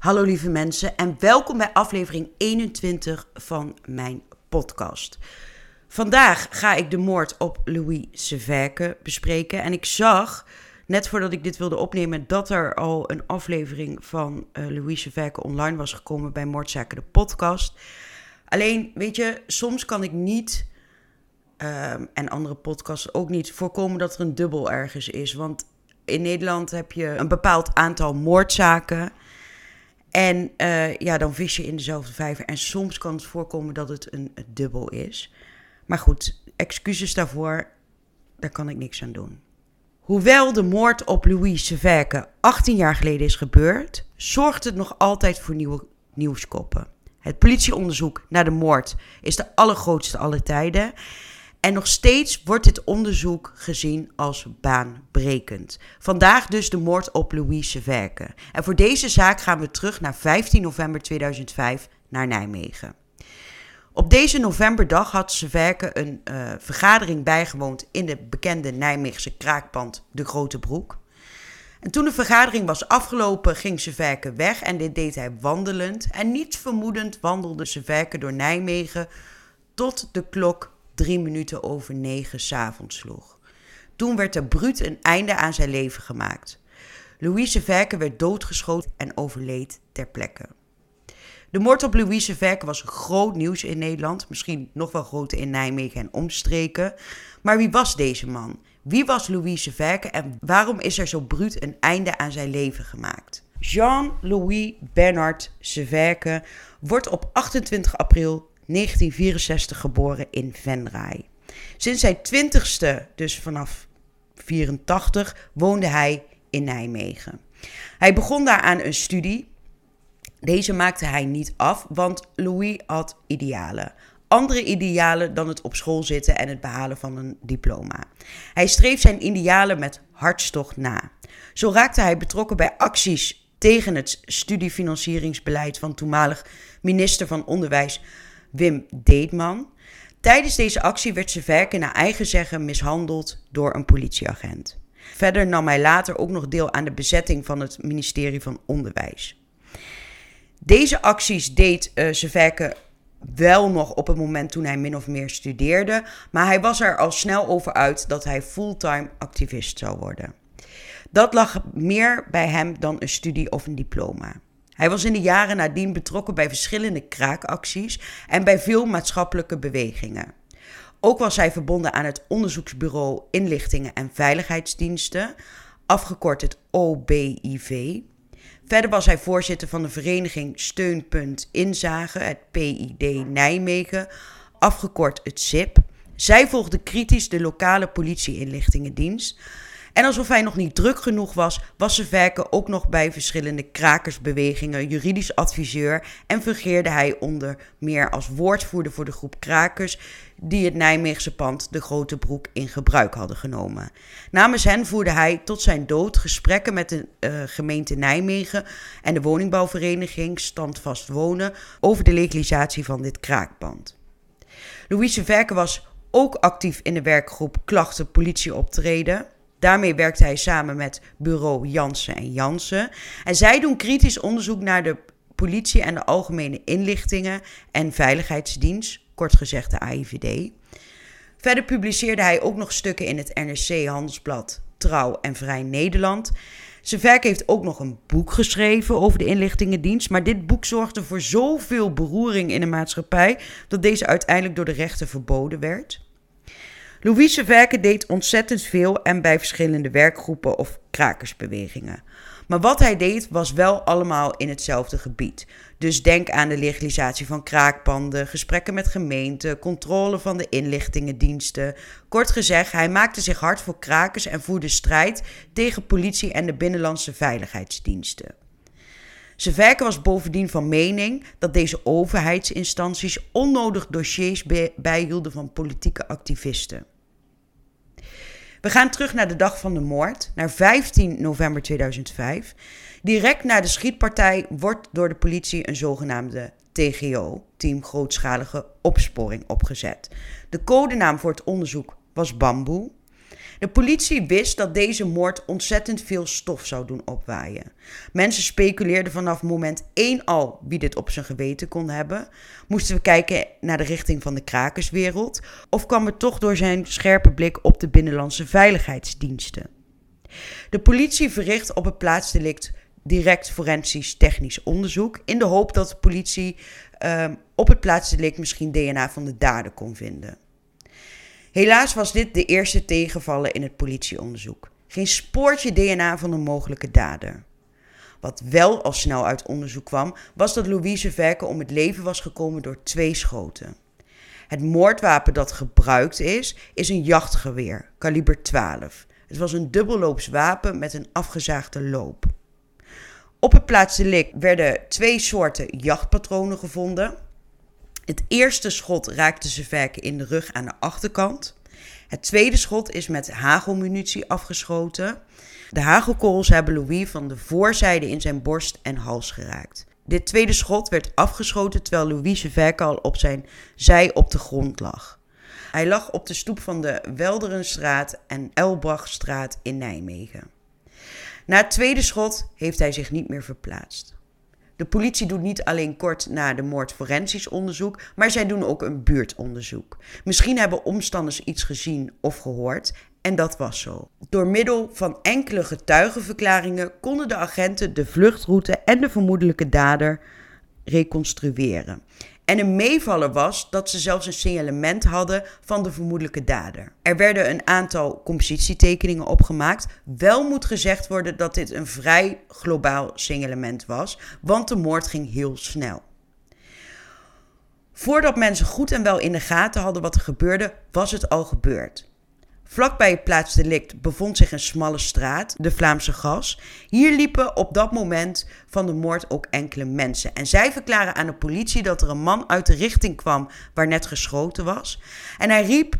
Hallo lieve mensen en welkom bij aflevering 21 van mijn podcast. Vandaag ga ik de moord op Louis Severke bespreken. En ik zag, net voordat ik dit wilde opnemen, dat er al een aflevering van uh, Louis Severke online was gekomen bij Moordzaken de podcast. Alleen, weet je, soms kan ik niet, um, en andere podcasts ook niet, voorkomen dat er een dubbel ergens is. Want in Nederland heb je een bepaald aantal moordzaken. En uh, ja, dan vis je in dezelfde vijver. En soms kan het voorkomen dat het een, dubbel is. Maar goed, excuses daarvoor, daar kan ik niks aan doen. Hoewel de moord op Louis Severke 18 jaar geleden is gebeurd, zorgt het nog altijd voor nieuwe nieuwskoppen. Het politieonderzoek naar de moord is de allergrootste aller tijden. En nog steeds wordt dit onderzoek gezien als baanbrekend. Vandaag dus de moord op Louis Severke. En voor deze zaak gaan we terug naar 15 november 2005 naar Nijmegen. Op deze novemberdag had Severke een uh, vergadering bijgewoond in de bekende Nijmeegse kraakpand De Grote Broek. En toen de vergadering was afgelopen, ging Severke weg en dit deed hij wandelend. En niets vermoedend wandelde Severke door Nijmegen tot de klok drie minuten over negen s'avonds sloeg. Toen werd er bruut een einde aan zijn leven gemaakt. Louise Verke werd doodgeschoten en overleed ter plekke. De moord op Louise Verke was groot nieuws in Nederland, misschien nog wel groter in Nijmegen en omstreken. Maar wie was deze man? Wie was Louise Verke en waarom is er zo bruut een einde aan zijn leven gemaakt? Jean-Louis Bernard Severke wordt op 28 april 1964 geboren in Venray. Sinds zijn twintigste, dus vanaf 84, woonde hij in Nijmegen. Hij begon daar aan een studie. Deze maakte hij niet af, want Louis had idealen. Andere idealen dan het op school zitten en het behalen van een diploma. Hij streef zijn idealen met hartstocht na. Zo raakte hij betrokken bij acties tegen het studiefinancieringsbeleid van toenmalig minister van Onderwijs Wim Deetman. Tijdens deze actie werd Severke naar eigen zeggen mishandeld door een politieagent. Verder nam hij later ook nog deel aan de bezetting van het ministerie van Onderwijs. Deze acties deed uh, Severke wel nog op het moment toen hij min of meer studeerde, maar hij was er al snel over uit dat hij fulltime activist zou worden. Dat lag meer bij hem dan een studie of een diploma. Hij was in de jaren nadien betrokken bij verschillende kraakacties en bij veel maatschappelijke bewegingen. Ook was hij verbonden aan het Onderzoeksbureau Inlichtingen en Veiligheidsdiensten, afgekort het OBIV. Verder was hij voorzitter van de vereniging Steunpunt Inzage, het PID Nijmegen, afgekort het SIP. Zij volgde kritisch de lokale politie-inlichtingendienst. En alsof hij nog niet druk genoeg was, was Severke ook nog bij verschillende krakersbewegingen juridisch adviseur en fungeerde hij onder meer als woordvoerder voor de groep krakers die het Nijmeegse pand de Grote Broek in gebruik hadden genomen. Namens hen voerde hij tot zijn dood gesprekken met de uh, gemeente Nijmegen en de woningbouwvereniging Standvast Wonen over de legalisatie van dit kraakpand. Louise Verke was ook actief in de werkgroep Klachten Politie optreden. Daarmee werkt hij samen met bureau Jansen en Jansen. En zij doen kritisch onderzoek naar de politie en de algemene inlichtingen en veiligheidsdienst, kort gezegd de AIVD. Verder publiceerde hij ook nog stukken in het NRC Handelsblad, Trouw en Vrij Nederland. Werk heeft ook nog een boek geschreven over de inlichtingendienst. Maar dit boek zorgde voor zoveel beroering in de maatschappij dat deze uiteindelijk door de rechter verboden werd. Louise Verke deed ontzettend veel en bij verschillende werkgroepen of krakersbewegingen. Maar wat hij deed was wel allemaal in hetzelfde gebied. Dus denk aan de legalisatie van kraakpanden, gesprekken met gemeenten, controle van de inlichtingendiensten. Kort gezegd, hij maakte zich hard voor krakers en voerde strijd tegen politie en de binnenlandse veiligheidsdiensten. Severke was bovendien van mening dat deze overheidsinstanties onnodig dossiers bijhielden van politieke activisten. We gaan terug naar de dag van de moord, naar 15 november 2005. Direct na de schietpartij wordt door de politie een zogenaamde TGO, Team Grootschalige Opsporing, opgezet. De codenaam voor het onderzoek was Bamboe. De politie wist dat deze moord ontzettend veel stof zou doen opwaaien. Mensen speculeerden vanaf moment 1 al wie dit op zijn geweten kon hebben. Moesten we kijken naar de richting van de krakerswereld? Of kwam het toch door zijn scherpe blik op de binnenlandse veiligheidsdiensten? De politie verricht op het plaatsdelict direct forensisch technisch onderzoek. In de hoop dat de politie um, op het plaatsdelict misschien DNA van de dader kon vinden. Helaas was dit de eerste tegenvallen in het politieonderzoek. Geen spoortje DNA van een mogelijke dader. Wat wel al snel uit onderzoek kwam, was dat Louise Verke om het leven was gekomen door twee schoten. Het moordwapen dat gebruikt is, is een jachtgeweer, kaliber 12. Het was een dubbelloops wapen met een afgezaagde loop. Op het plaatsdelict werden twee soorten jachtpatronen gevonden. Het eerste schot raakte Zeverke in de rug aan de achterkant. Het tweede schot is met hagelmunitie afgeschoten. De hagelkorrels hebben Louis van de voorzijde in zijn borst en hals geraakt. Dit tweede schot werd afgeschoten terwijl Louis Zeverke al op zijn zij op de grond lag. Hij lag op de stoep van de Welderenstraat en Elbrachtstraat in Nijmegen. Na het tweede schot heeft hij zich niet meer verplaatst. De politie doet niet alleen kort na de moord forensisch onderzoek, maar zij doen ook een buurtonderzoek. Misschien hebben omstanders iets gezien of gehoord en dat was zo. Door middel van enkele getuigenverklaringen konden de agenten de vluchtroute en de vermoedelijke dader reconstrueren. En een meevaller was dat ze zelfs een signalement hadden van de vermoedelijke dader. Er werden een aantal compositietekeningen opgemaakt. Wel moet gezegd worden dat dit een vrij globaal signalement was, want de moord ging heel snel. Voordat mensen goed en wel in de gaten hadden wat er gebeurde, was het al gebeurd. Vlakbij het plaatsdelict bevond zich een smalle straat, de Vlaamse Gas. Hier liepen op dat moment van de moord ook enkele mensen. En zij verklaren aan de politie dat er een man uit de richting kwam waar net geschoten was. En hij riep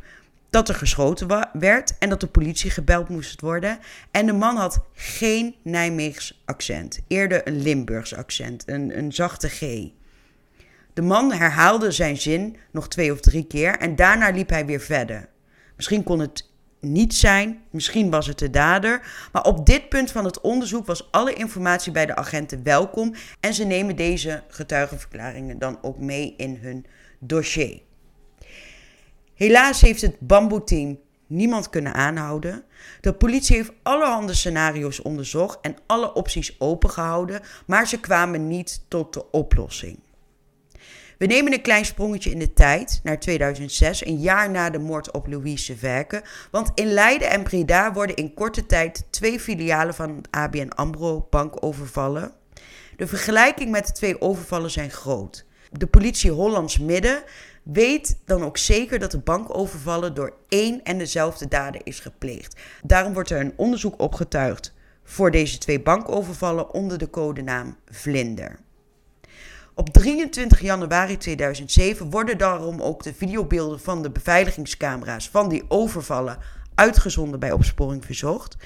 dat er geschoten werd en dat de politie gebeld moest worden. En de man had geen Nijmeegs accent, eerder een Limburgs accent, een, een zachte G. De man herhaalde zijn zin nog twee of drie keer en daarna liep hij weer verder. Misschien kon het niet zijn. Misschien was het de dader. Maar op dit punt van het onderzoek was alle informatie bij de agenten welkom. En ze nemen deze getuigenverklaringen dan ook mee in hun dossier. Helaas heeft het bamboe-team niemand kunnen aanhouden. De politie heeft allerhande scenario's onderzocht en alle opties opengehouden, maar ze kwamen niet tot de oplossing. We nemen een klein sprongetje in de tijd naar 2006, een jaar na de moord op Louise Verke. Want in Leiden en Breda worden in korte tijd twee filialen van ABN AMRO bank overvallen. De vergelijking met de twee overvallen zijn groot. De politie Hollands Midden weet dan ook zeker dat de bankovervallen door één en dezelfde dader is gepleegd. Daarom wordt er een onderzoek opgetuigd voor deze twee bankovervallen onder de codenaam Vlinder. Op 23 januari 2007 worden daarom ook de videobeelden van de beveiligingscamera's van die overvallen uitgezonden bij Opsporing Verzocht.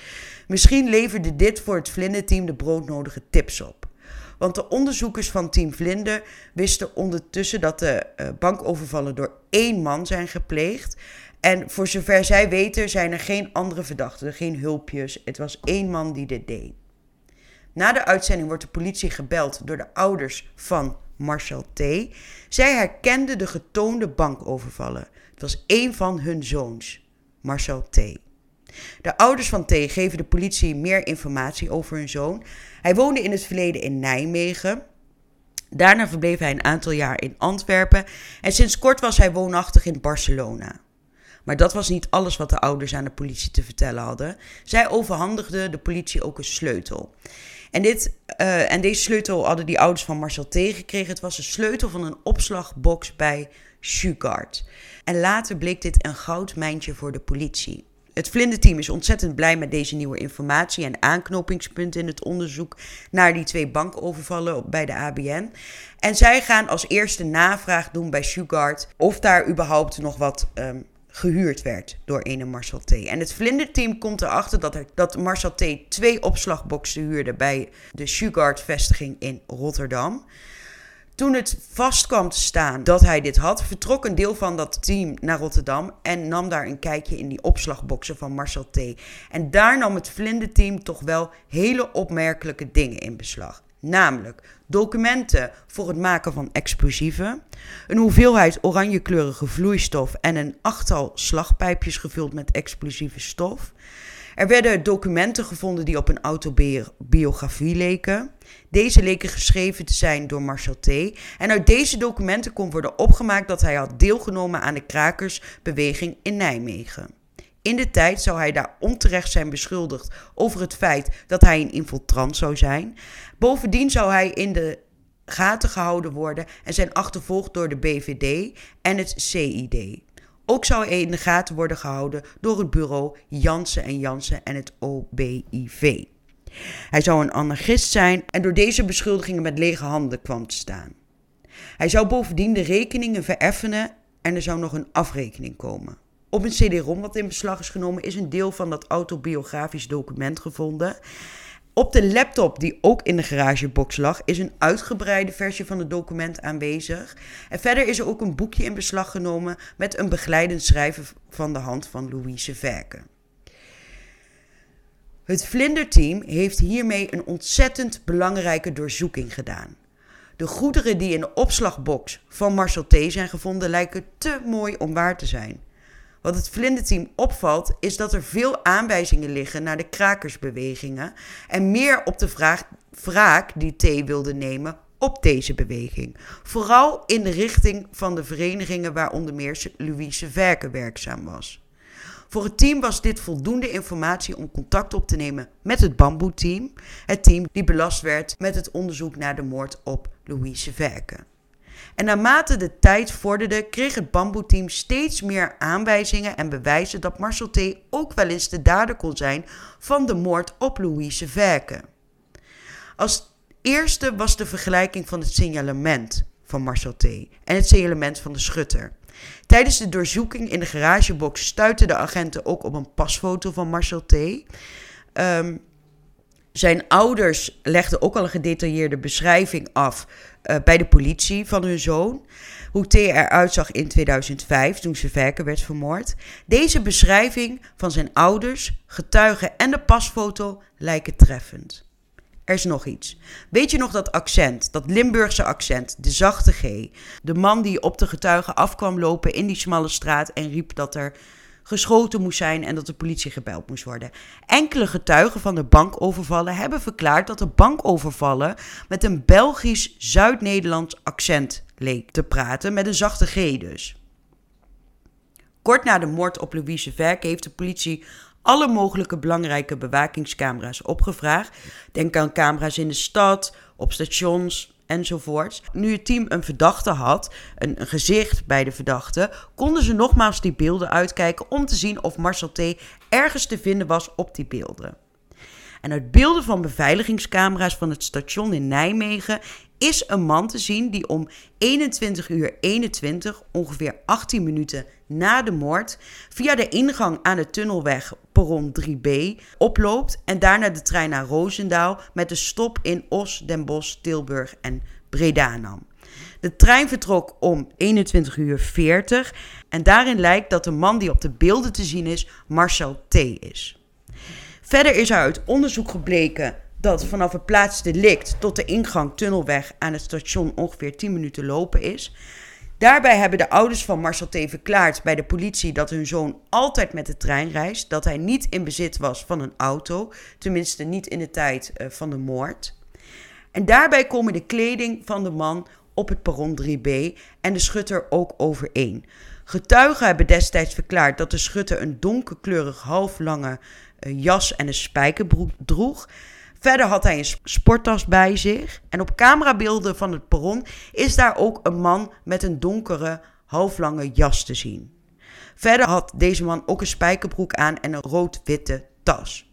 Misschien leverde dit voor het Vlinderteam de broodnodige tips op. Want de onderzoekers van Team Vlinder wisten ondertussen dat de uh, bankovervallen door één man zijn gepleegd. En voor zover zij weten zijn er geen andere verdachten, geen hulpjes. Het was één man die dit deed. Na de uitzending wordt de politie gebeld door de ouders van Marshall T. Zij herkende de getoonde bankovervallen. Het was één van hun zoons, Marshall T. De ouders van T geven de politie meer informatie over hun zoon. Hij woonde in het verleden in Nijmegen. Daarna verbleef hij een aantal jaar in Antwerpen en sinds kort was hij woonachtig in Barcelona. Maar dat was niet alles wat de ouders aan de politie te vertellen hadden. Zij overhandigden de politie ook een sleutel. En, dit, uh, en deze sleutel hadden die ouders van Marcel tegengekregen. Het was een sleutel van een opslagbox bij Shugart. En later bleek dit een goudmijntje voor de politie. Het Vlinderteam is ontzettend blij met deze nieuwe informatie en aanknopingspunten in het onderzoek naar die twee bankovervallen bij de ABN. En zij gaan als eerste navraag doen bij Shugart of daar überhaupt nog wat um, gehuurd werd door ene Marcel T. En het vlinderteam komt erachter dat, er, dat Marcel T. twee opslagboxen huurde bij de Shugart-vestiging in Rotterdam. Toen het vast kwam te staan dat hij dit had, vertrok een deel van dat team naar Rotterdam en nam daar een kijkje in die opslagboxen van Marcel T. En daar nam het Vlinderteam toch wel hele opmerkelijke dingen in beslag. Namelijk documenten voor het maken van explosieven, een hoeveelheid oranjekleurige vloeistof en een achttal slagpijpjes gevuld met explosieve stof. Er werden documenten gevonden die op een autobiografie leken. Deze leken geschreven te zijn door Marcel T. En uit deze documenten kon worden opgemaakt dat hij had deelgenomen aan de krakersbeweging in Nijmegen. In de tijd zou hij daar onterecht zijn beschuldigd over het feit dat hij een infiltrant zou zijn. Bovendien zou hij in de gaten gehouden worden en zijn achtervolgd door de BVD en het CID. Ook zou hij in de gaten worden gehouden door het bureau Jansen en Jansen en het OBIV. Hij zou een anarchist zijn en door deze beschuldigingen met lege handen kwam te staan. Hij zou bovendien de rekeningen vereffenen en er zou nog een afrekening komen. Op een CD-ROM wat in beslag is genomen is een deel van dat autobiografisch document gevonden. Op de laptop die ook in de garagebox lag, is een uitgebreide versie van het document aanwezig. En verder is er ook een boekje in beslag genomen met een begeleidend schrijven van de hand van Louise Verke. Het Vlinderteam heeft hiermee een ontzettend belangrijke doorzoeking gedaan. De goederen die in de opslagbox van Marcel T. zijn gevonden lijken te mooi om waar te zijn. Wat het vlinderteam opvalt, is dat er veel aanwijzingen liggen naar de krakersbewegingen en meer op de vraag, wraak die T wilde nemen op deze beweging. Vooral in de richting van de verenigingen waar onder meer Louise Verke werkzaam was. Voor het team was dit voldoende informatie om contact op te nemen met het Bamboe-team, het team die belast werd met het onderzoek naar de moord op Louise Verke. En naarmate de tijd vorderde, kreeg het bamboeteam steeds meer aanwijzingen en bewijzen dat Marcel T. ook wel eens de dader kon zijn van de moord op Louise Verke. Als eerste was de vergelijking van het signalement van Marcel T. en het signalement van de schutter. Tijdens de doorzoeking in de garagebox stuitten de agenten ook op een pasfoto van Marcel T. Um, zijn ouders legden ook al een gedetailleerde beschrijving af uh, bij de politie van hun zoon. Hoe T eruit zag in 2005 toen ze Verker werd vermoord. Deze beschrijving van zijn ouders, getuigen en de pasfoto lijken treffend. Er is nog iets. Weet je nog dat accent, dat Limburgse accent, de zachte G? De man die op de getuigen afkwam lopen in die smalle straat en riep dat er geschoten moest zijn en dat de politie gebeld moest worden. Enkele getuigen van de bankovervallen hebben verklaard dat de bankovervallen met een Belgisch Zuid-Nederlands accent leek te praten, met een zachte G dus. Kort na de moord op Louise Verke heeft de politie alle mogelijke belangrijke bewakingscamera's opgevraagd. Denk aan camera's in de stad, op stations, enzovoorts. Nu het team een verdachte had, een, gezicht bij de verdachte, konden ze nogmaals die beelden uitkijken om te zien of Marcel T. ergens te vinden was op die beelden. En uit beelden van beveiligingscamera's van het station in Nijmegen is een man te zien die om 21 uur 21, ongeveer 18 minuten na de moord, via de ingang aan de tunnelweg perron 3B oploopt en daarna de trein naar Roosendaal met de stop in Os, Den Bosch, Tilburg en Breda nam. De trein vertrok om 21 uur 40 en daarin lijkt dat de man die op de beelden te zien is Marcel T. is. Verder is er uit onderzoek gebleken dat vanaf het plaatsdelict tot de ingang tunnelweg aan het station ongeveer 10 minuten lopen is. Daarbij hebben de ouders van Marcel T. verklaard bij de politie dat hun zoon altijd met de trein reist, dat hij niet in bezit was van een auto, tenminste niet in de tijd uh, van de moord. En daarbij komen de kleding van de man op het perron 3B en de schutter ook overeen. Getuigen hebben destijds verklaard dat de schutter een donkerkleurig halflange uh, jas en een spijkerbroek droeg. Verder had hij een sporttas bij zich. En op camerabeelden van het perron is daar ook een man met een donkere, halflange jas te zien. Verder had deze man ook een spijkerbroek aan en een rood-witte tas.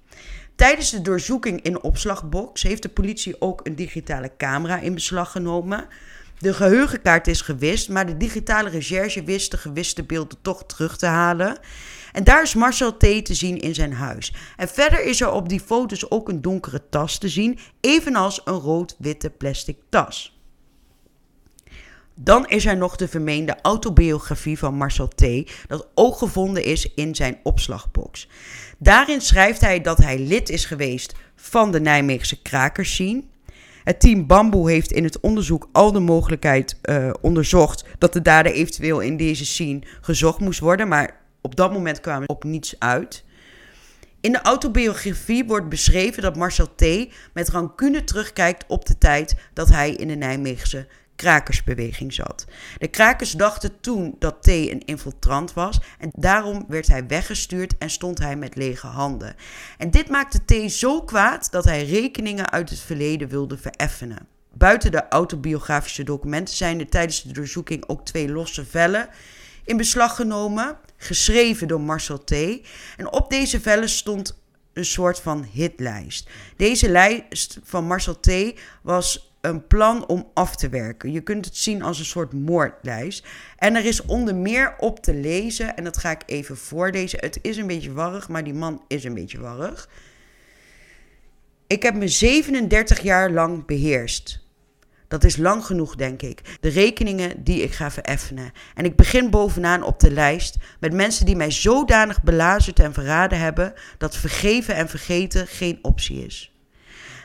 Tijdens de doorzoeking in de opslagbox heeft de politie ook een digitale camera in beslag genomen. De geheugenkaart is gewist, maar de digitale recherche wist de gewiste beelden toch terug te halen. En daar is Marcel T. te zien in zijn huis. En verder is er op die foto's ook een donkere tas te zien, evenals een rood-witte plastic tas. Dan is er nog de vermeende autobiografie van Marcel T., dat ook gevonden is in zijn opslagbox. Daarin schrijft hij dat hij lid is geweest van de Nijmeegse krakerscene. Het team Bamboe heeft in het onderzoek al de mogelijkheid uh, onderzocht dat de dader eventueel in deze scene gezocht moest worden, maar op dat moment kwamen op niets uit. In de autobiografie wordt beschreven dat Marcel T. met rancune terugkijkt op de tijd dat hij in de Nijmeegse krakersbeweging zat. De krakers dachten toen dat T een infiltrant was en daarom werd hij weggestuurd en stond hij met lege handen. En dit maakte T zo kwaad dat hij rekeningen uit het verleden wilde vereffenen. Buiten de autobiografische documenten zijn er tijdens de doorzoeking ook twee losse vellen in beslag genomen, geschreven door Marcel T. En op deze vellen stond een soort van hitlijst. Deze lijst van Marcel T. was een plan om af te werken. Je kunt het zien als een soort moordlijst. En er is onder meer op te lezen, en dat ga ik even voorlezen. Het is een beetje warrig, maar die man is een beetje warrig. Ik heb me 37 jaar lang beheerst. Dat is lang genoeg, denk ik. De rekeningen die ik ga vereffenen. En ik begin bovenaan op de lijst met mensen die mij zodanig belazerd en verraden hebben dat vergeven en vergeten geen optie is.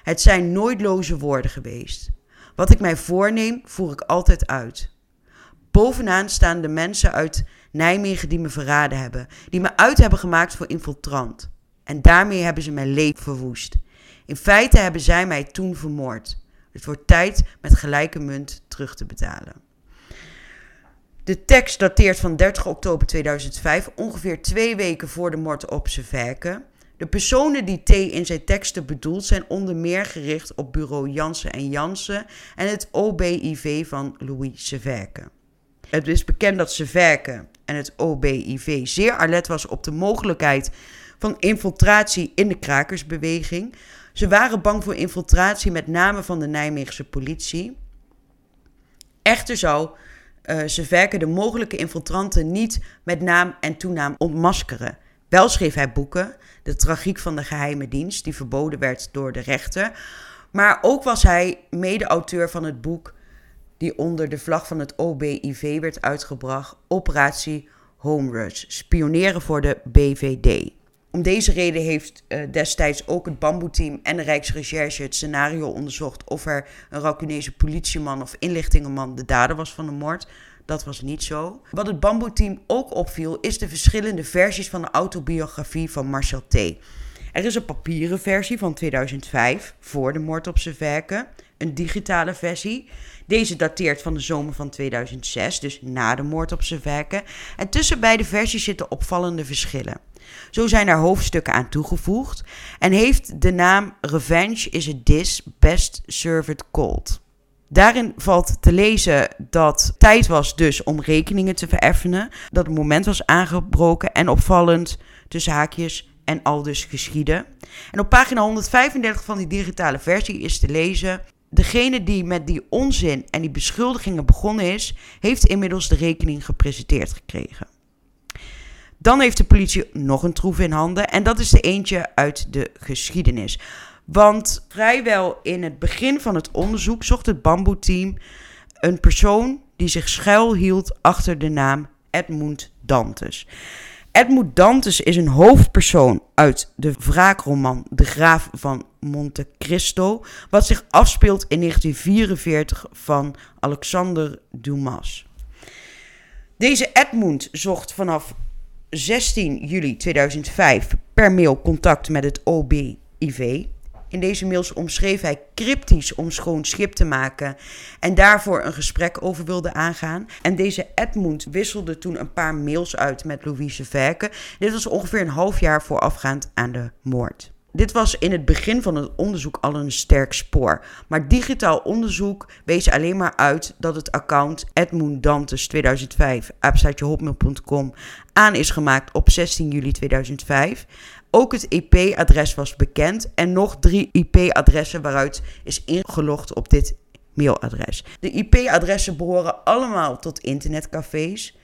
Het zijn nooit loze woorden geweest. Wat ik mij voorneem, voer ik altijd uit. Bovenaan staan de mensen uit Nijmegen die me verraden hebben, die me uit hebben gemaakt voor infiltrant. En daarmee hebben ze mijn leven verwoest. In feite hebben zij mij toen vermoord. Het wordt tijd met gelijke munt terug te betalen. De tekst dateert van 30 oktober 2005, ongeveer twee weken voor de moord op Severke. De personen die T in zijn teksten bedoelt zijn onder meer gericht op bureau Jansen en Jansen en het OBIV van Louis Severke. Het is bekend dat Severke en het OBIV zeer alert was op de mogelijkheid van infiltratie in de krakersbeweging. Ze waren bang voor infiltratie met name van de Nijmeegse politie. Echter zou uh, Severke de mogelijke infiltranten niet met naam en toenaam ontmaskeren. Wel schreef hij boeken, De tragiek van de geheime dienst, die verboden werd door de rechter. Maar ook was hij mede-auteur van het boek die onder de vlag van het OBIV werd uitgebracht, Operatie Home Rush, spioneren voor de BVD. Om deze reden heeft uh, destijds ook het bamboeteam en de Rijksrecherche het scenario onderzocht of er een Racunese politieman of inlichtingenman de dader was van de moord. Dat was niet zo. Wat het bamboeteam ook opviel, is de verschillende versies van de autobiografie van Marcel T. Er is een papieren versie van 2005 voor de moord op zijn werken, een digitale versie. Deze dateert van de zomer van 2006, dus na de moord op zijn werken. En tussen beide versies zitten opvallende verschillen. Zo zijn er hoofdstukken aan toegevoegd en heeft de naam Revenge is a Dis Best Served Cold. Daarin valt te lezen dat tijd was dus om rekeningen te vereffenen, dat het moment was aangebroken en opvallend tussen haakjes en al dus geschieden. En op pagina 135 van die digitale versie is te lezen: Degene die met die onzin en die beschuldigingen begonnen is, heeft inmiddels de rekening gepresenteerd gekregen. Dan heeft de politie nog een troef in handen en dat is de eentje uit de geschiedenis. Want vrijwel in het begin van het onderzoek zocht het bamboeteam een persoon die zich schuilhield achter de naam Edmund Dantes. Edmund Dantes is een hoofdpersoon uit de wraakroman De Graaf van Monte Cristo, wat zich afspeelt in 1944 van Alexander Dumas. Deze Edmund zocht vanaf 16 juli 2005 per mail contact met het OBIV. In deze mails omschreef hij cryptisch om schoon schip te maken en daarvoor een gesprek over wilde aangaan. En deze Edmund wisselde toen een paar mails uit met Louise Verke. Dit was ongeveer een half jaar voorafgaand aan de moord. Dit was in het begin van het onderzoek al een sterk spoor. Maar digitaal onderzoek wees alleen maar uit dat het account Edmund Dantes 2005 aan is gemaakt op 16 juli 2005. Ook het IP-adres was bekend en nog drie IP-adressen waaruit is ingelogd op dit mailadres. De IP-adressen behoren allemaal tot internetcafés.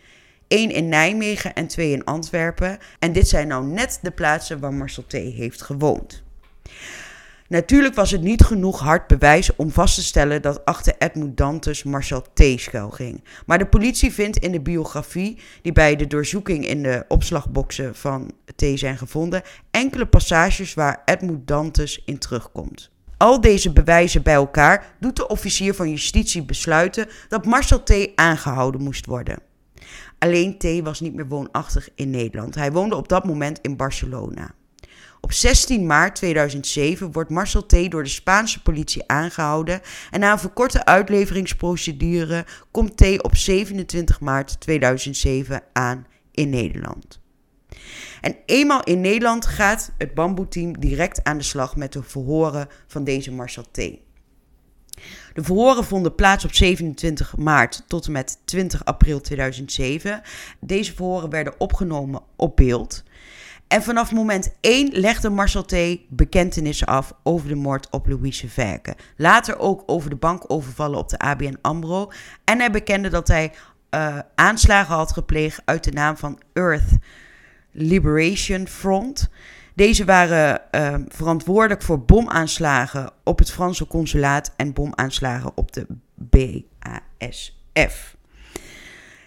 één in Nijmegen en twee in Antwerpen. En dit zijn nou net de plaatsen waar Marcel T. heeft gewoond. Natuurlijk was het niet genoeg hard bewijs om vast te stellen dat achter Edmund Dantes Marcel T. schuil ging. Maar de politie vindt in de biografie, die bij de doorzoeking in de opslagboxen van T. zijn gevonden, enkele passages waar Edmund Dantes in terugkomt. Al deze bewijzen bij elkaar doet de officier van justitie besluiten dat Marcel T. aangehouden moest worden. Alleen T. was niet meer woonachtig in Nederland. Hij woonde op dat moment in Barcelona. Op 16 maart 2007 wordt Marcel T. door de Spaanse politie aangehouden en na een verkorte uitleveringsprocedure komt T. op 27 maart 2007 aan in Nederland. En eenmaal in Nederland gaat het bamboeteam direct aan de slag met de verhoren van deze Marcel T. De verhoren vonden plaats op 27 maart tot en met 20 april 2007. Deze verhoren werden opgenomen op beeld. En vanaf moment 1 legde Marcel T. bekentenissen af over de moord op Louise Verke. Later ook over de bankovervallen op de ABN AMRO. En hij bekende dat hij uh, aanslagen had gepleegd uit de naam van Earth Liberation Front. Deze waren uh, verantwoordelijk voor bomaanslagen op het Franse consulaat en bomaanslagen op de BASF.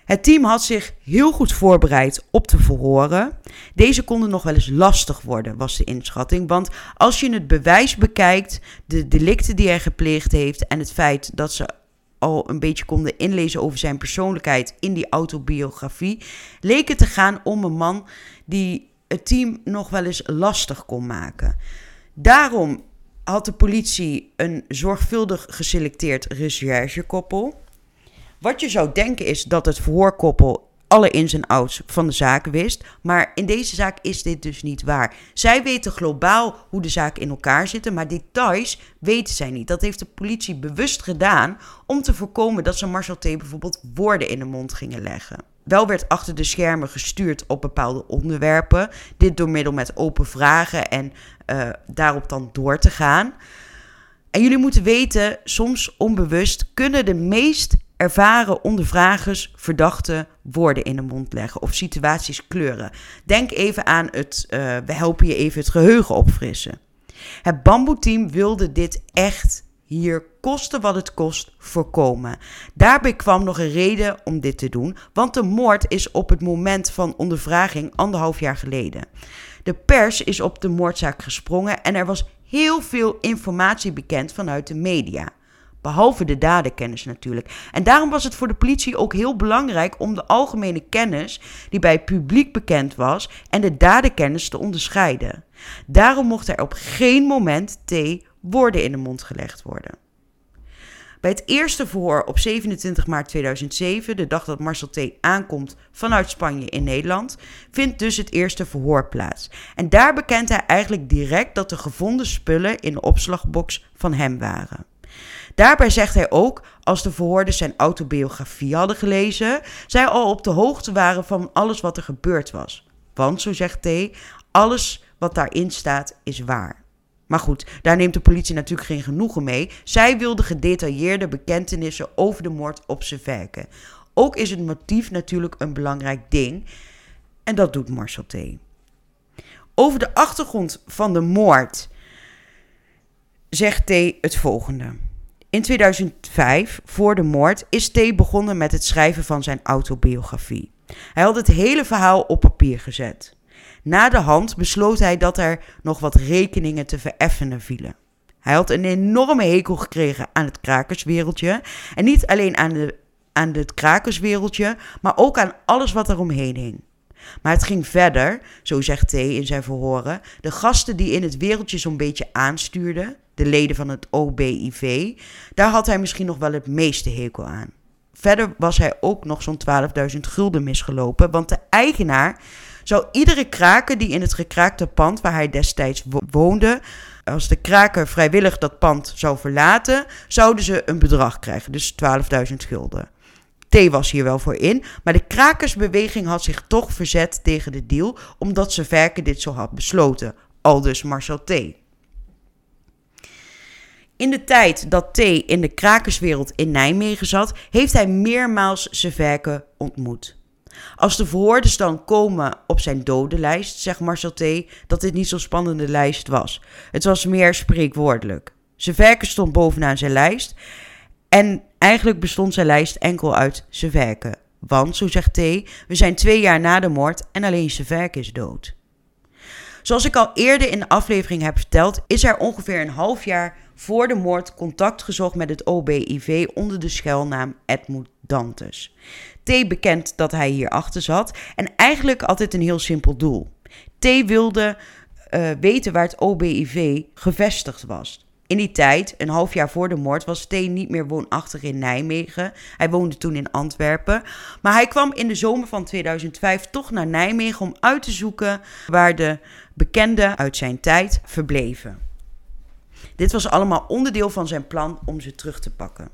Het team had zich heel goed voorbereid op te verhoren. Deze konden nog wel eens lastig worden, was de inschatting. Want als je het bewijs bekijkt, de delicten die hij gepleegd heeft en het feit dat ze al een beetje konden inlezen over zijn persoonlijkheid in die autobiografie, leek het te gaan om een man die het team nog wel eens lastig kon maken. Daarom had de politie een zorgvuldig geselecteerd recherchekoppel. Wat je zou denken is dat het verhoorkoppel alle ins en outs van de zaak wist. Maar in deze zaak is dit dus niet waar. Zij weten globaal hoe de zaken in elkaar zitten, maar details weten zij niet. Dat heeft de politie bewust gedaan om te voorkomen dat ze Marcel T. bijvoorbeeld woorden in de mond gingen leggen. Wel werd achter de schermen gestuurd op bepaalde onderwerpen. Dit door middel met open vragen en uh, daarop dan door te gaan. En jullie moeten weten, soms onbewust kunnen de meest ervaren ondervragers verdachte woorden in de mond leggen of situaties kleuren. Denk even aan het, uh, we helpen je even het geheugen opfrissen. Het bamboeteam wilde dit echt hier koste wat het kost voorkomen. Daarbij kwam nog een reden om dit te doen, want de moord is op het moment van ondervraging anderhalf jaar geleden. De pers is op de moordzaak gesprongen en er was heel veel informatie bekend vanuit de media. Behalve de dadenkennis natuurlijk. En daarom was het voor de politie ook heel belangrijk om de algemene kennis die bij het publiek bekend was en de dadenkennis te onderscheiden. Daarom mocht er op geen moment T woorden in de mond gelegd worden. Bij het eerste verhoor op 27 maart 2007, de dag dat Marcel T. aankomt vanuit Spanje in Nederland, vindt dus het eerste verhoor plaats. En daar bekent hij eigenlijk direct dat de gevonden spullen in de opslagbox van hem waren. Daarbij zegt hij ook, als de verhoorders zijn autobiografie hadden gelezen, zij al op de hoogte waren van alles wat er gebeurd was. Want, zo zegt T, alles wat daarin staat is waar. Maar goed, daar neemt de politie natuurlijk geen genoegen mee. Zij wilde gedetailleerde bekentenissen over de moord op zijn werken. Ook is het motief natuurlijk een belangrijk ding. En dat doet Marcel T. Over de achtergrond van de moord zegt T het volgende. In 2005, voor de moord, is T begonnen met het schrijven van zijn autobiografie. Hij had het hele verhaal op papier gezet. Na de hand besloot hij dat er nog wat rekeningen te vereffenen vielen. Hij had een enorme hekel gekregen aan het krakerswereldje. En niet alleen aan, de, aan het krakerswereldje, maar ook aan alles wat er omheen hing. Maar het ging verder, zo zegt T in zijn verhoren. De gasten die in het wereldje zo'n beetje aanstuurden, de leden van het OBIV, daar had hij misschien nog wel het meeste hekel aan. Verder was hij ook nog zo'n 12.000 gulden misgelopen, want de eigenaar zou iedere kraker die in het gekraakte pand waar hij destijds woonde, als de kraker vrijwillig dat pand zou verlaten, zouden ze een bedrag krijgen, dus 12.000 gulden. T was hier wel voor in, maar de krakersbeweging had zich toch verzet tegen de deal, omdat ze verken dit zo had besloten. Aldus Marcel T. In de tijd dat T in de krakerswereld in Nijmegen zat, heeft hij meermaals Severke ontmoet. Als de verhoorders dan komen op zijn dodenlijst, zegt Marcel T. dat dit niet zo'n spannende lijst was. Het was meer spreekwoordelijk. Werken stond bovenaan zijn lijst. En eigenlijk bestond zijn lijst enkel uit werken. Want, zo zegt T, we zijn twee jaar na de moord en alleen werk is dood. Zoals ik al eerder in de aflevering heb verteld, is er ongeveer een half jaar voor de moord contact gezocht met het OBIV onder de schuilnaam Edmund Dantes. T bekent dat hij hierachter zat en eigenlijk altijd een heel simpel doel. T wilde uh, weten waar het OBIV gevestigd was. In die tijd, een half jaar voor de moord, was Steen niet meer woonachtig in Nijmegen. Hij woonde toen in Antwerpen. Maar hij kwam in de zomer van 2005 toch naar Nijmegen om uit te zoeken waar de bekenden uit zijn tijd verbleven. Dit was allemaal onderdeel van zijn plan om ze terug te pakken.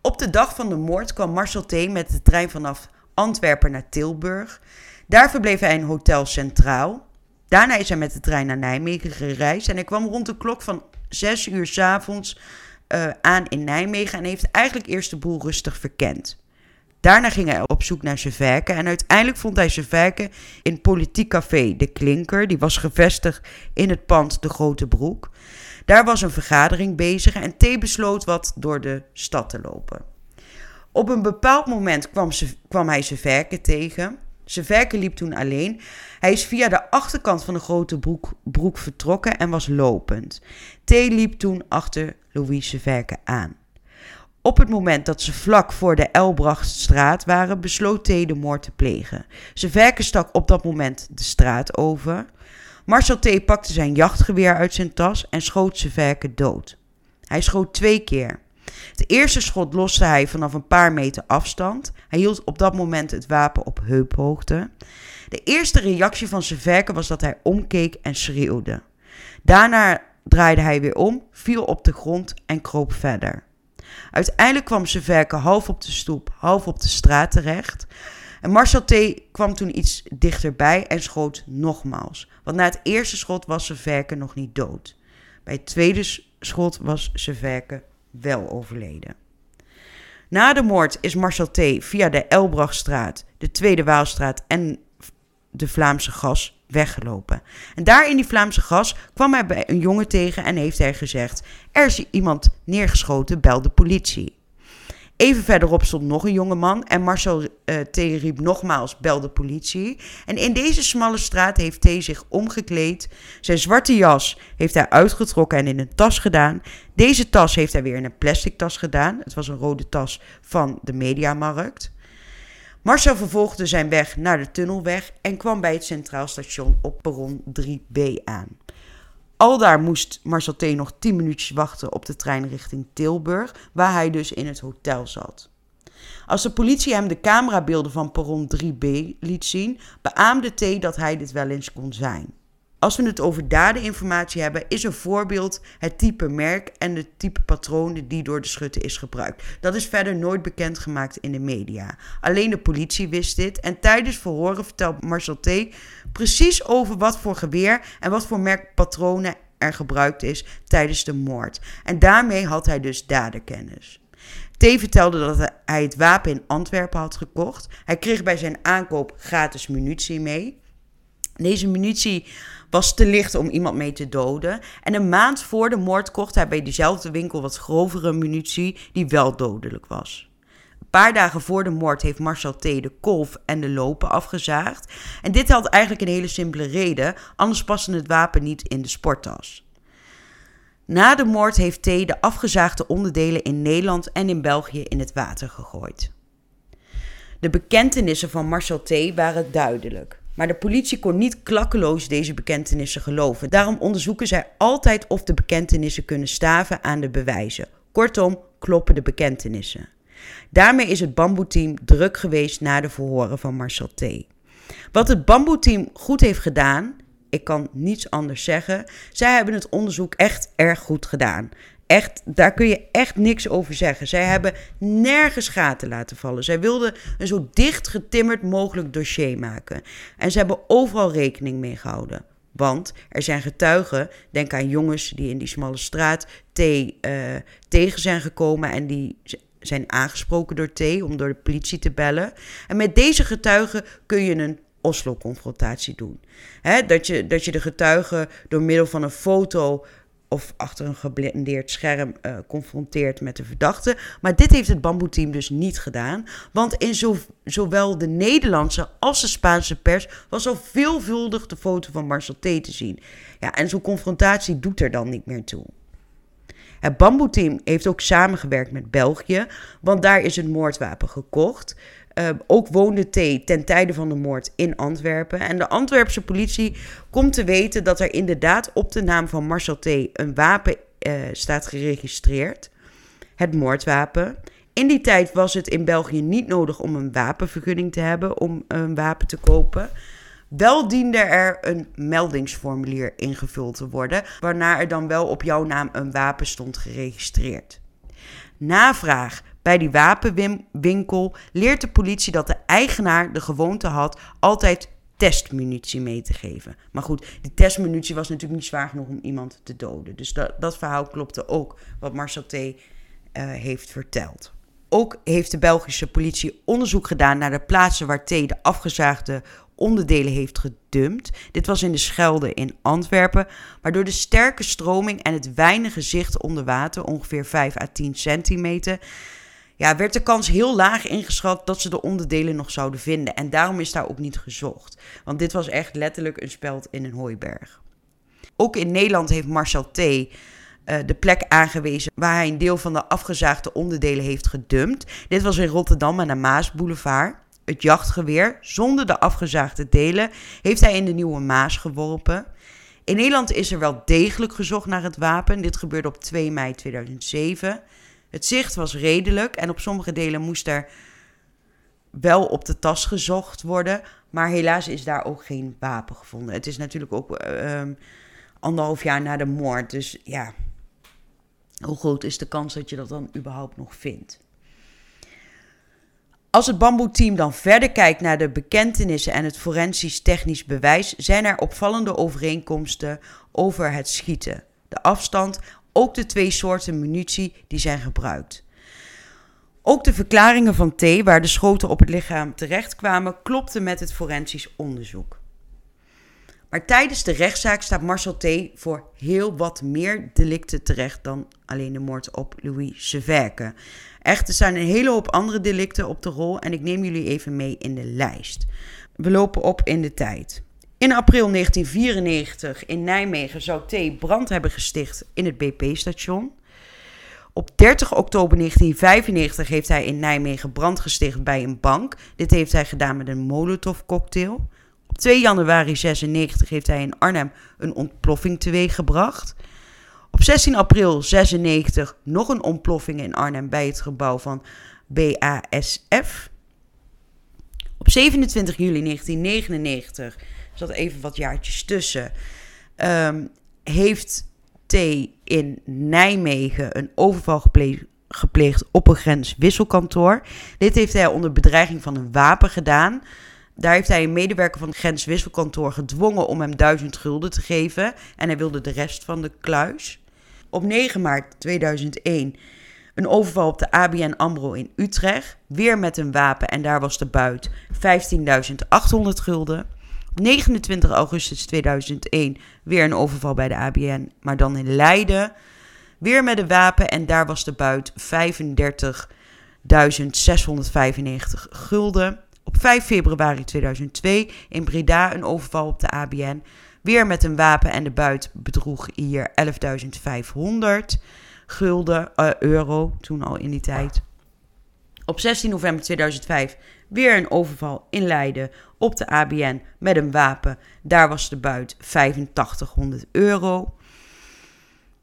Op de dag van de moord kwam Marcel T. met de trein vanaf Antwerpen naar Tilburg. Daar verbleef hij in Hotel Centraal. Daarna is hij met de trein naar Nijmegen gereisd en hij kwam rond de klok van 6 uur s avonds uh, aan in Nijmegen en heeft eigenlijk eerst de boel rustig verkend. Daarna ging hij op zoek naar werken en uiteindelijk vond hij werken in politiek café De Klinker. Die was gevestigd in het pand De Grote Broek. Daar was een vergadering bezig en T besloot wat door de stad te lopen. Op een bepaald moment kwam, ze, kwam hij werken tegen. Werken liep toen alleen. Hij is via de achterkant van de grote broek, broek vertrokken en was lopend. T liep toen achter Louise Verken aan. Op het moment dat ze vlak voor de Elbrachtstraat waren, besloot T de moord te plegen. Zijn verken stak op dat moment de straat over. Marcel T. pakte zijn jachtgeweer uit zijn tas en schoot zijn verken dood. Hij schoot twee keer. Het eerste schot loste hij vanaf een paar meter afstand. Hij hield op dat moment het wapen op heuphoogte. De eerste reactie van zijn verken was dat hij omkeek en schreeuwde. Daarna draaide hij weer om, viel op de grond en kroop verder. Uiteindelijk kwam zijn verken half op de stoep, half op de straat terecht. En Marcel T. kwam toen iets dichterbij en schoot nogmaals. Want na het eerste schot was zijn verken nog niet dood. Bij het tweede schot was zijn verken wel overleden. Na de moord is Marcel T. via de Elbrachtstraat, de Tweede Waalstraat en de Vlaamse gas weggelopen. En daar in die Vlaamse gas kwam hij bij een jongen tegen en heeft hij gezegd: Er is iemand neergeschoten, bel de politie. Even verderop stond nog een jonge man en Marcel uh, T. riep nogmaals: bel de politie. En in deze smalle straat heeft T. zich omgekleed. Zijn zwarte jas heeft hij uitgetrokken en in een tas gedaan. Deze tas heeft hij weer in een plastic tas gedaan. Het was een rode tas van de Mediamarkt. Marcel vervolgde zijn weg naar de tunnelweg en kwam bij het Centraal Station op perron 3B aan. Aldaar moest Marcel T. nog 10 minuutjes wachten op de trein richting Tilburg, waar hij dus in het hotel zat. Als de politie hem de camerabeelden van perron 3B liet zien, beaamde T. dat hij dit wel eens kon zijn. Als we het over dadeninformatie hebben, is een voorbeeld het type merk en de type patronen die door de schutter is gebruikt. Dat is verder nooit bekendgemaakt in de media. Alleen de politie wist dit en tijdens verhoren vertelt Marcel T. precies over wat voor geweer en wat voor merk patronen er gebruikt is tijdens de moord. En daarmee had hij dus daderkennis. T vertelde dat hij het wapen in Antwerpen had gekocht. Hij kreeg bij zijn aankoop gratis munitie mee. Deze munitie was te licht om iemand mee te doden. En een maand voor de moord kocht hij bij diezelfde winkel wat grovere munitie die wel dodelijk was. Een paar dagen voor de moord heeft Marcel T. de kolf en de lopen afgezaagd. En dit had eigenlijk een hele simpele reden, anders paste het wapen niet in de sporttas. Na de moord heeft T. de afgezaagde onderdelen in Nederland en in België in het water gegooid. De bekentenissen van Marcel T. waren duidelijk. Maar de politie kon niet klakkeloos deze bekentenissen geloven. Daarom onderzoeken zij altijd of de bekentenissen kunnen staven aan de bewijzen. Kortom, kloppen de bekentenissen. Daarmee is het bamboeteam druk geweest na de verhoren van Marcel T. Wat het bamboeteam goed heeft gedaan, ik kan niets anders zeggen. Zij hebben het onderzoek echt erg goed gedaan. Echt, daar kun je echt niks over zeggen. Zij hebben nergens gaten laten vallen. Zij wilden een zo dicht getimmerd mogelijk dossier maken. En ze hebben overal rekening mee gehouden. Want er zijn getuigen, denk aan jongens die in die smalle straat uh, tegen zijn gekomen en die zijn aangesproken door T om door de politie te bellen. En met deze getuigen kun je een Oslo-confrontatie doen. dat, je, dat je de getuigen door middel van een foto of achter een geblendeerd scherm uh, confronteert met de verdachte. Maar dit heeft het bamboeteam dus niet gedaan. Want in zo, zowel de Nederlandse als de Spaanse pers was al veelvuldig de foto van Marcel T. te zien. Ja, en zo'n confrontatie doet er dan niet meer toe. Het bamboeteam heeft ook samengewerkt met België, want daar is een moordwapen gekocht. Uh, ook woonde T ten tijde van de moord in Antwerpen. En de Antwerpse politie komt te weten dat er inderdaad op de naam van Marcel T een wapen uh, staat geregistreerd. Het moordwapen. In die tijd was het in België niet nodig om een wapenvergunning te hebben om een wapen te kopen. Wel diende er een meldingsformulier ingevuld te worden, waarna er dan wel op jouw naam een wapen stond geregistreerd. Navraag bij die wapenwinkel leert de politie dat de eigenaar de gewoonte had altijd testmunitie mee te geven. Maar goed, die testmunitie was natuurlijk niet zwaar genoeg om iemand te doden. Dus dat, dat verhaal klopte ook wat Marcel T. Uh, heeft verteld. Ook heeft de Belgische politie onderzoek gedaan naar de plaatsen waar T de afgezaagde onderdelen heeft gedumpt. Dit was in de Schelde in Antwerpen, maar door de sterke stroming en het weinige zicht onder water, ongeveer 5 à 10 centimeter, ja, werd de kans heel laag ingeschat dat ze de onderdelen nog zouden vinden. En daarom is daar ook niet gezocht. Want dit was echt letterlijk een speld in een hooiberg. Ook in Nederland heeft Marcel T. Uh, de plek aangewezen waar hij een deel van de afgezaagde onderdelen heeft gedumpt. Dit was in Rotterdam aan de Maasboulevard. Het jachtgeweer, zonder de afgezaagde delen, heeft hij in de Nieuwe Maas geworpen. In Nederland is er wel degelijk gezocht naar het wapen. Dit gebeurde op 2 mei 2007. Het zicht was redelijk en op sommige delen moest er wel op de tas gezocht worden. Maar helaas is daar ook geen wapen gevonden. Het is natuurlijk ook uh, anderhalf jaar na de moord. Dus ja, hoe groot is de kans dat je dat dan überhaupt nog vindt? Als het bamboe-team dan verder kijkt naar de bekentenissen en het forensisch technisch bewijs, zijn er opvallende overeenkomsten over het schieten. De afstand, ook de twee soorten munitie die zijn gebruikt. Ook de verklaringen van T, waar de schoten op het lichaam terechtkwamen, klopten met het forensisch onderzoek. Maar tijdens de rechtszaak staat Marcel T. voor heel wat meer delicten terecht dan alleen de moord op Louis Severke. Echter zijn een hele hoop andere delicten op de rol en ik neem jullie even mee in de lijst. We lopen op in de tijd. In april 1994 in Nijmegen zou T. brand hebben gesticht in het BP-station. Op 30 oktober 1995 heeft hij in Nijmegen brand gesticht bij een bank. Dit heeft hij gedaan met een Molotov-cocktail. Op 2 januari 96 heeft hij in Arnhem een ontploffing teweeggebracht. Op 16 april 96 nog een ontploffing in Arnhem bij het gebouw van BASF. Op 27 juli 1999 zat even wat jaartjes tussen. Um, heeft T in Nijmegen een overval gepleegd, gepleegd op een grenswisselkantoor. Dit heeft hij onder bedreiging van een wapen gedaan. Daar heeft hij een medewerker van het grenswisselkantoor gedwongen om hem duizend gulden te geven. En hij wilde de rest van de kluis. Op 9 maart 2001 een overval op de ABN AMRO in Utrecht. Weer met een wapen en daar was de buit 15.800 gulden. Op 29 augustus 2001 weer een overval bij de ABN, maar dan in Leiden. Weer met een wapen en daar was de buit 35.695 gulden. Op 5 februari 2002 in Breda een overval op de ABN. Weer met een wapen en de buit bedroeg hier 11.500 gulden, uh, euro, toen al in die tijd. Op 16 november 2005 weer een overval in Leiden op de ABN met een wapen. Daar was de buit 8500 euro.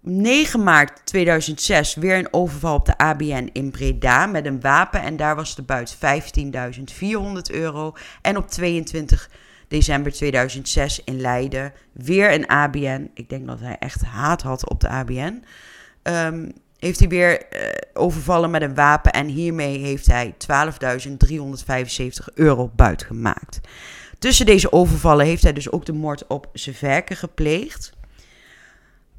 9 maart 2006 weer een overval op de ABN in Breda met een wapen en daar was de buit 15.400 euro. En op 22 december 2006 in Leiden weer een ABN. Ik denk dat hij echt haat had op de ABN. Um, heeft hij weer uh, overvallen met een wapen en hiermee heeft hij 12.375 euro buit gemaakt. Tussen deze overvallen heeft hij dus ook de moord op Severke gepleegd.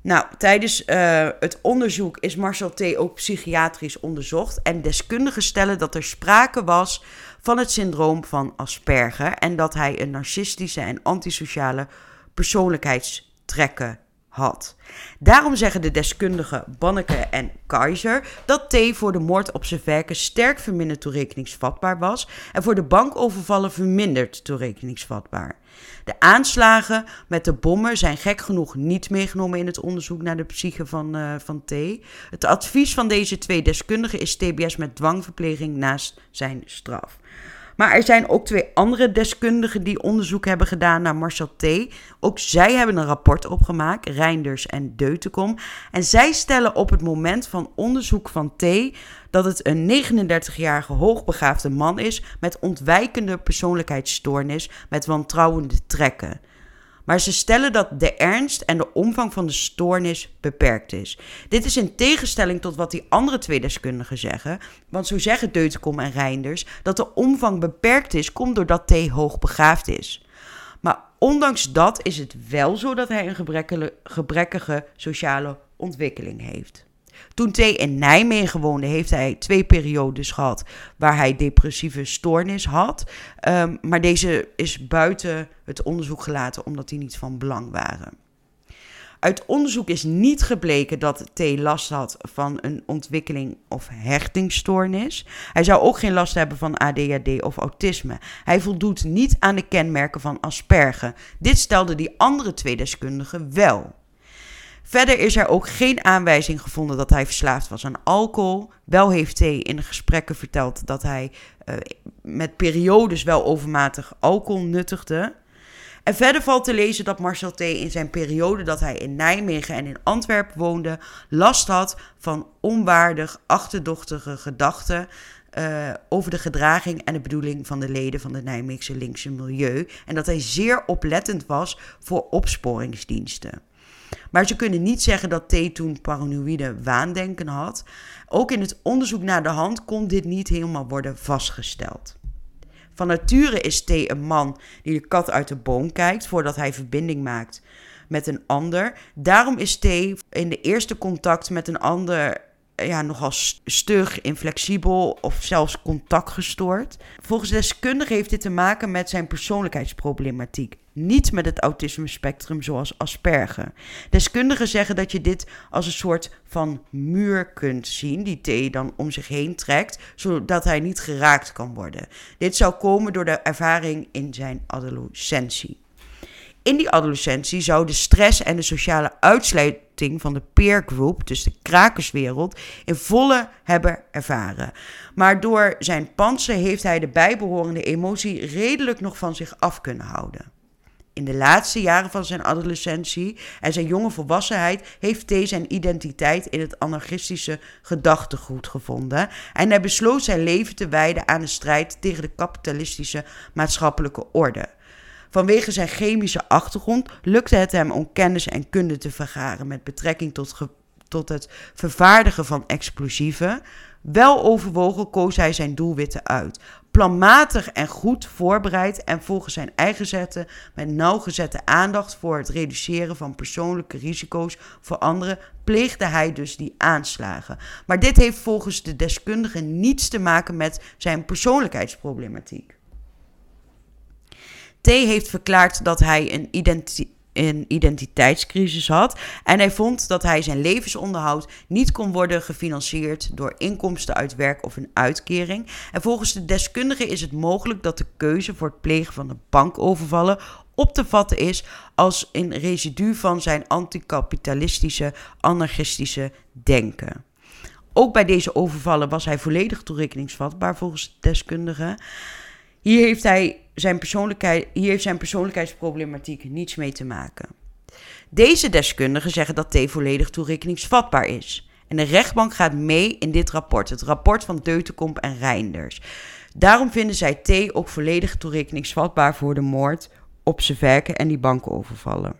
Nou, tijdens uh, het onderzoek is Marcel T. ook psychiatrisch onderzocht. En deskundigen stellen dat er sprake was van het syndroom van Asperger. En dat hij een narcistische en antisociale persoonlijkheidstrekken had. Daarom zeggen de deskundigen Banneke en Keizer dat T voor de moord op zijn werken sterk verminderd toerekeningsvatbaar was en voor de bankovervallen verminderd toerekeningsvatbaar. De aanslagen met de bommen zijn gek genoeg niet meegenomen in het onderzoek naar de psyche van, uh, van T. Het advies van deze twee deskundigen is TBS met dwangverpleging naast zijn straf. Maar er zijn ook twee andere deskundigen die onderzoek hebben gedaan naar Marcel T. Ook zij hebben een rapport opgemaakt, Reinders en Deutenkom. En zij stellen op het moment van onderzoek van T dat het een 39-jarige hoogbegaafde man is met ontwijkende persoonlijkheidsstoornis met wantrouwende trekken. Maar ze stellen dat de ernst en de omvang van de stoornis beperkt is. Dit is in tegenstelling tot wat die andere twee deskundigen zeggen. Want zo zeggen Deutenkom en Reinders dat de omvang beperkt is, komt doordat T hoogbegaafd is. Maar ondanks dat is het wel zo dat hij een gebrekkige sociale ontwikkeling heeft. Toen T in Nijmegen woonde, heeft hij twee periodes gehad waar hij depressieve stoornis had. Ehm, maar deze is buiten het onderzoek gelaten omdat die niet van belang waren. Uit onderzoek is niet gebleken dat T last had van een ontwikkeling of hechtingsstoornis. Hij zou ook geen last hebben van ADHD of autisme. Hij voldoet niet aan de kenmerken van Asperger. Dit stelden die andere twee deskundigen wel. Verder is er ook geen aanwijzing gevonden dat hij verslaafd was aan alcohol. Wel heeft hij in gesprekken verteld dat hij uh, met periodes wel overmatig alcohol nuttigde. En verder valt te lezen dat Marcel T. in zijn periode dat hij in Nijmegen en in Antwerpen woonde, last had van onwaardig, achterdochtige gedachten. Uh, over de gedraging en de bedoeling van de leden van de Nijmeegse linkse milieu. En dat hij zeer oplettend was voor opsporingsdiensten. Maar ze kunnen niet zeggen dat T toen paranoïde waandenken had. Ook in het onderzoek naar de hand kon dit niet helemaal worden vastgesteld. Van nature is T een man die de kat uit de boom kijkt voordat hij verbinding maakt met een ander. Daarom is T in de eerste contact met een ander ja, nogal stug, inflexibel of zelfs contactgestoord. Volgens deskundigen heeft dit te maken met zijn persoonlijkheidsproblematiek. Niet met het autisme-spectrum zoals Asperger. Deskundigen zeggen dat je dit als een soort van muur kunt zien, die T dan om zich heen trekt, zodat hij niet geraakt kan worden. Dit zou komen door de ervaring in zijn adolescentie. In die adolescentie zou de stress en de sociale uitsluiting van de peer group, dus de krakerswereld, in volle hebben ervaren. Maar door zijn panzer heeft hij de bijbehorende emotie redelijk nog van zich af kunnen houden. In de laatste jaren van zijn adolescentie en zijn jonge volwassenheid heeft T zijn identiteit in het anarchistische gedachtegoed gevonden en hij besloot zijn leven te wijden aan de strijd tegen de kapitalistische maatschappelijke orde. Vanwege zijn chemische achtergrond lukte het hem om kennis en kunde te vergaren met betrekking tot, tot het vervaardigen van explosieven. Wel overwogen koos hij zijn doelwitten uit. Planmatig en goed voorbereid en volgens zijn eigen zetten met nauwgezette aandacht voor het reduceren van persoonlijke risico's voor anderen, pleegde hij dus die aanslagen. Maar dit heeft volgens de deskundigen niets te maken met zijn persoonlijkheidsproblematiek. T heeft verklaard dat hij een, een identiteitscrisis had. En hij vond dat hij zijn levensonderhoud niet kon worden gefinancierd door inkomsten uit werk of een uitkering. En volgens de deskundigen is het mogelijk dat de keuze voor het plegen van een bankovervallen op te vatten is als een residu van zijn anticapitalistische, anarchistische denken. Ook bij deze overvallen was hij volledig toerekeningsvatbaar volgens deskundigen. Hier heeft hij zijn persoonlijkheid, hier heeft zijn persoonlijkheidsproblematiek niets mee te maken. Deze deskundigen zeggen dat T volledig toerekeningsvatbaar is. En de rechtbank gaat mee in dit rapport, het rapport van Deutenkomp en Reinders. Daarom vinden zij T ook volledig toerekeningsvatbaar voor de moord op zijn werken en die bankenovervallen.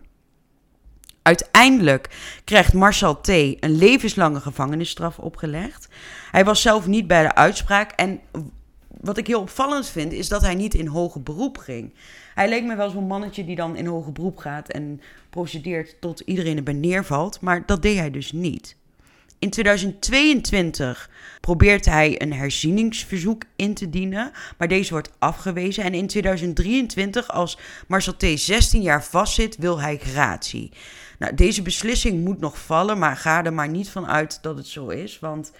Uiteindelijk krijgt Marcel T. een levenslange gevangenisstraf opgelegd. Hij was zelf niet bij de uitspraak en wat ik heel opvallend vind, is dat hij niet in hoger beroep ging. Hij leek me wel zo'n mannetje die dan in hoger beroep gaat en procedeert tot iedereen erbij neervalt. Maar dat deed hij dus niet. In 2022 probeert hij een herzieningsverzoek in te dienen, maar deze wordt afgewezen. En in 2023, als Marcel T. 16 jaar vastzit, wil hij gratie. Nou, deze beslissing moet nog vallen, maar ga er maar niet van uit dat het zo is. Want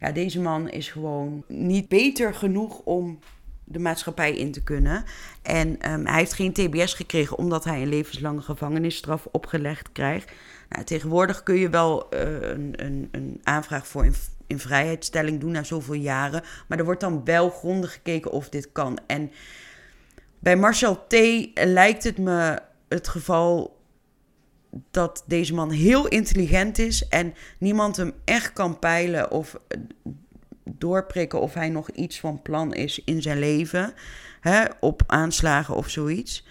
ja, deze man is gewoon niet beter genoeg om de maatschappij in te kunnen. En um, hij heeft geen TBS gekregen omdat hij een levenslange gevangenisstraf opgelegd krijgt. Nou, tegenwoordig kun je wel uh, een, een, een, aanvraag voor in, in vrijheidstelling doen na zoveel jaren. Maar er wordt dan wel grondig gekeken of dit kan. En bij Marcel T. lijkt het me het geval dat deze man heel intelligent is en niemand hem echt kan peilen of doorprikken of hij nog iets van plan is in zijn leven, hè, op aanslagen of zoiets.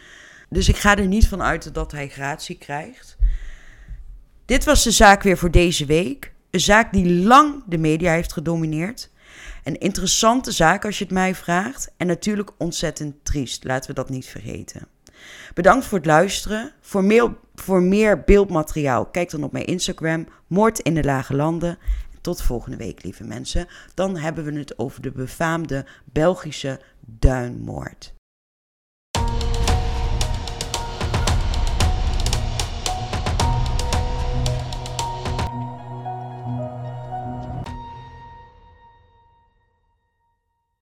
Dus ik ga er niet van uit dat hij gratie krijgt. Dit was de zaak weer voor deze week. Een zaak die lang de media heeft gedomineerd. Een interessante zaak als je het mij vraagt. En natuurlijk ontzettend triest, laten we dat niet vergeten. Bedankt voor het luisteren. Voor meer, voor meer beeldmateriaal kijk dan op mijn Instagram, Moord in de Lage Landen. Tot volgende week, lieve mensen. Dan hebben we het over de befaamde Belgische duinmoord.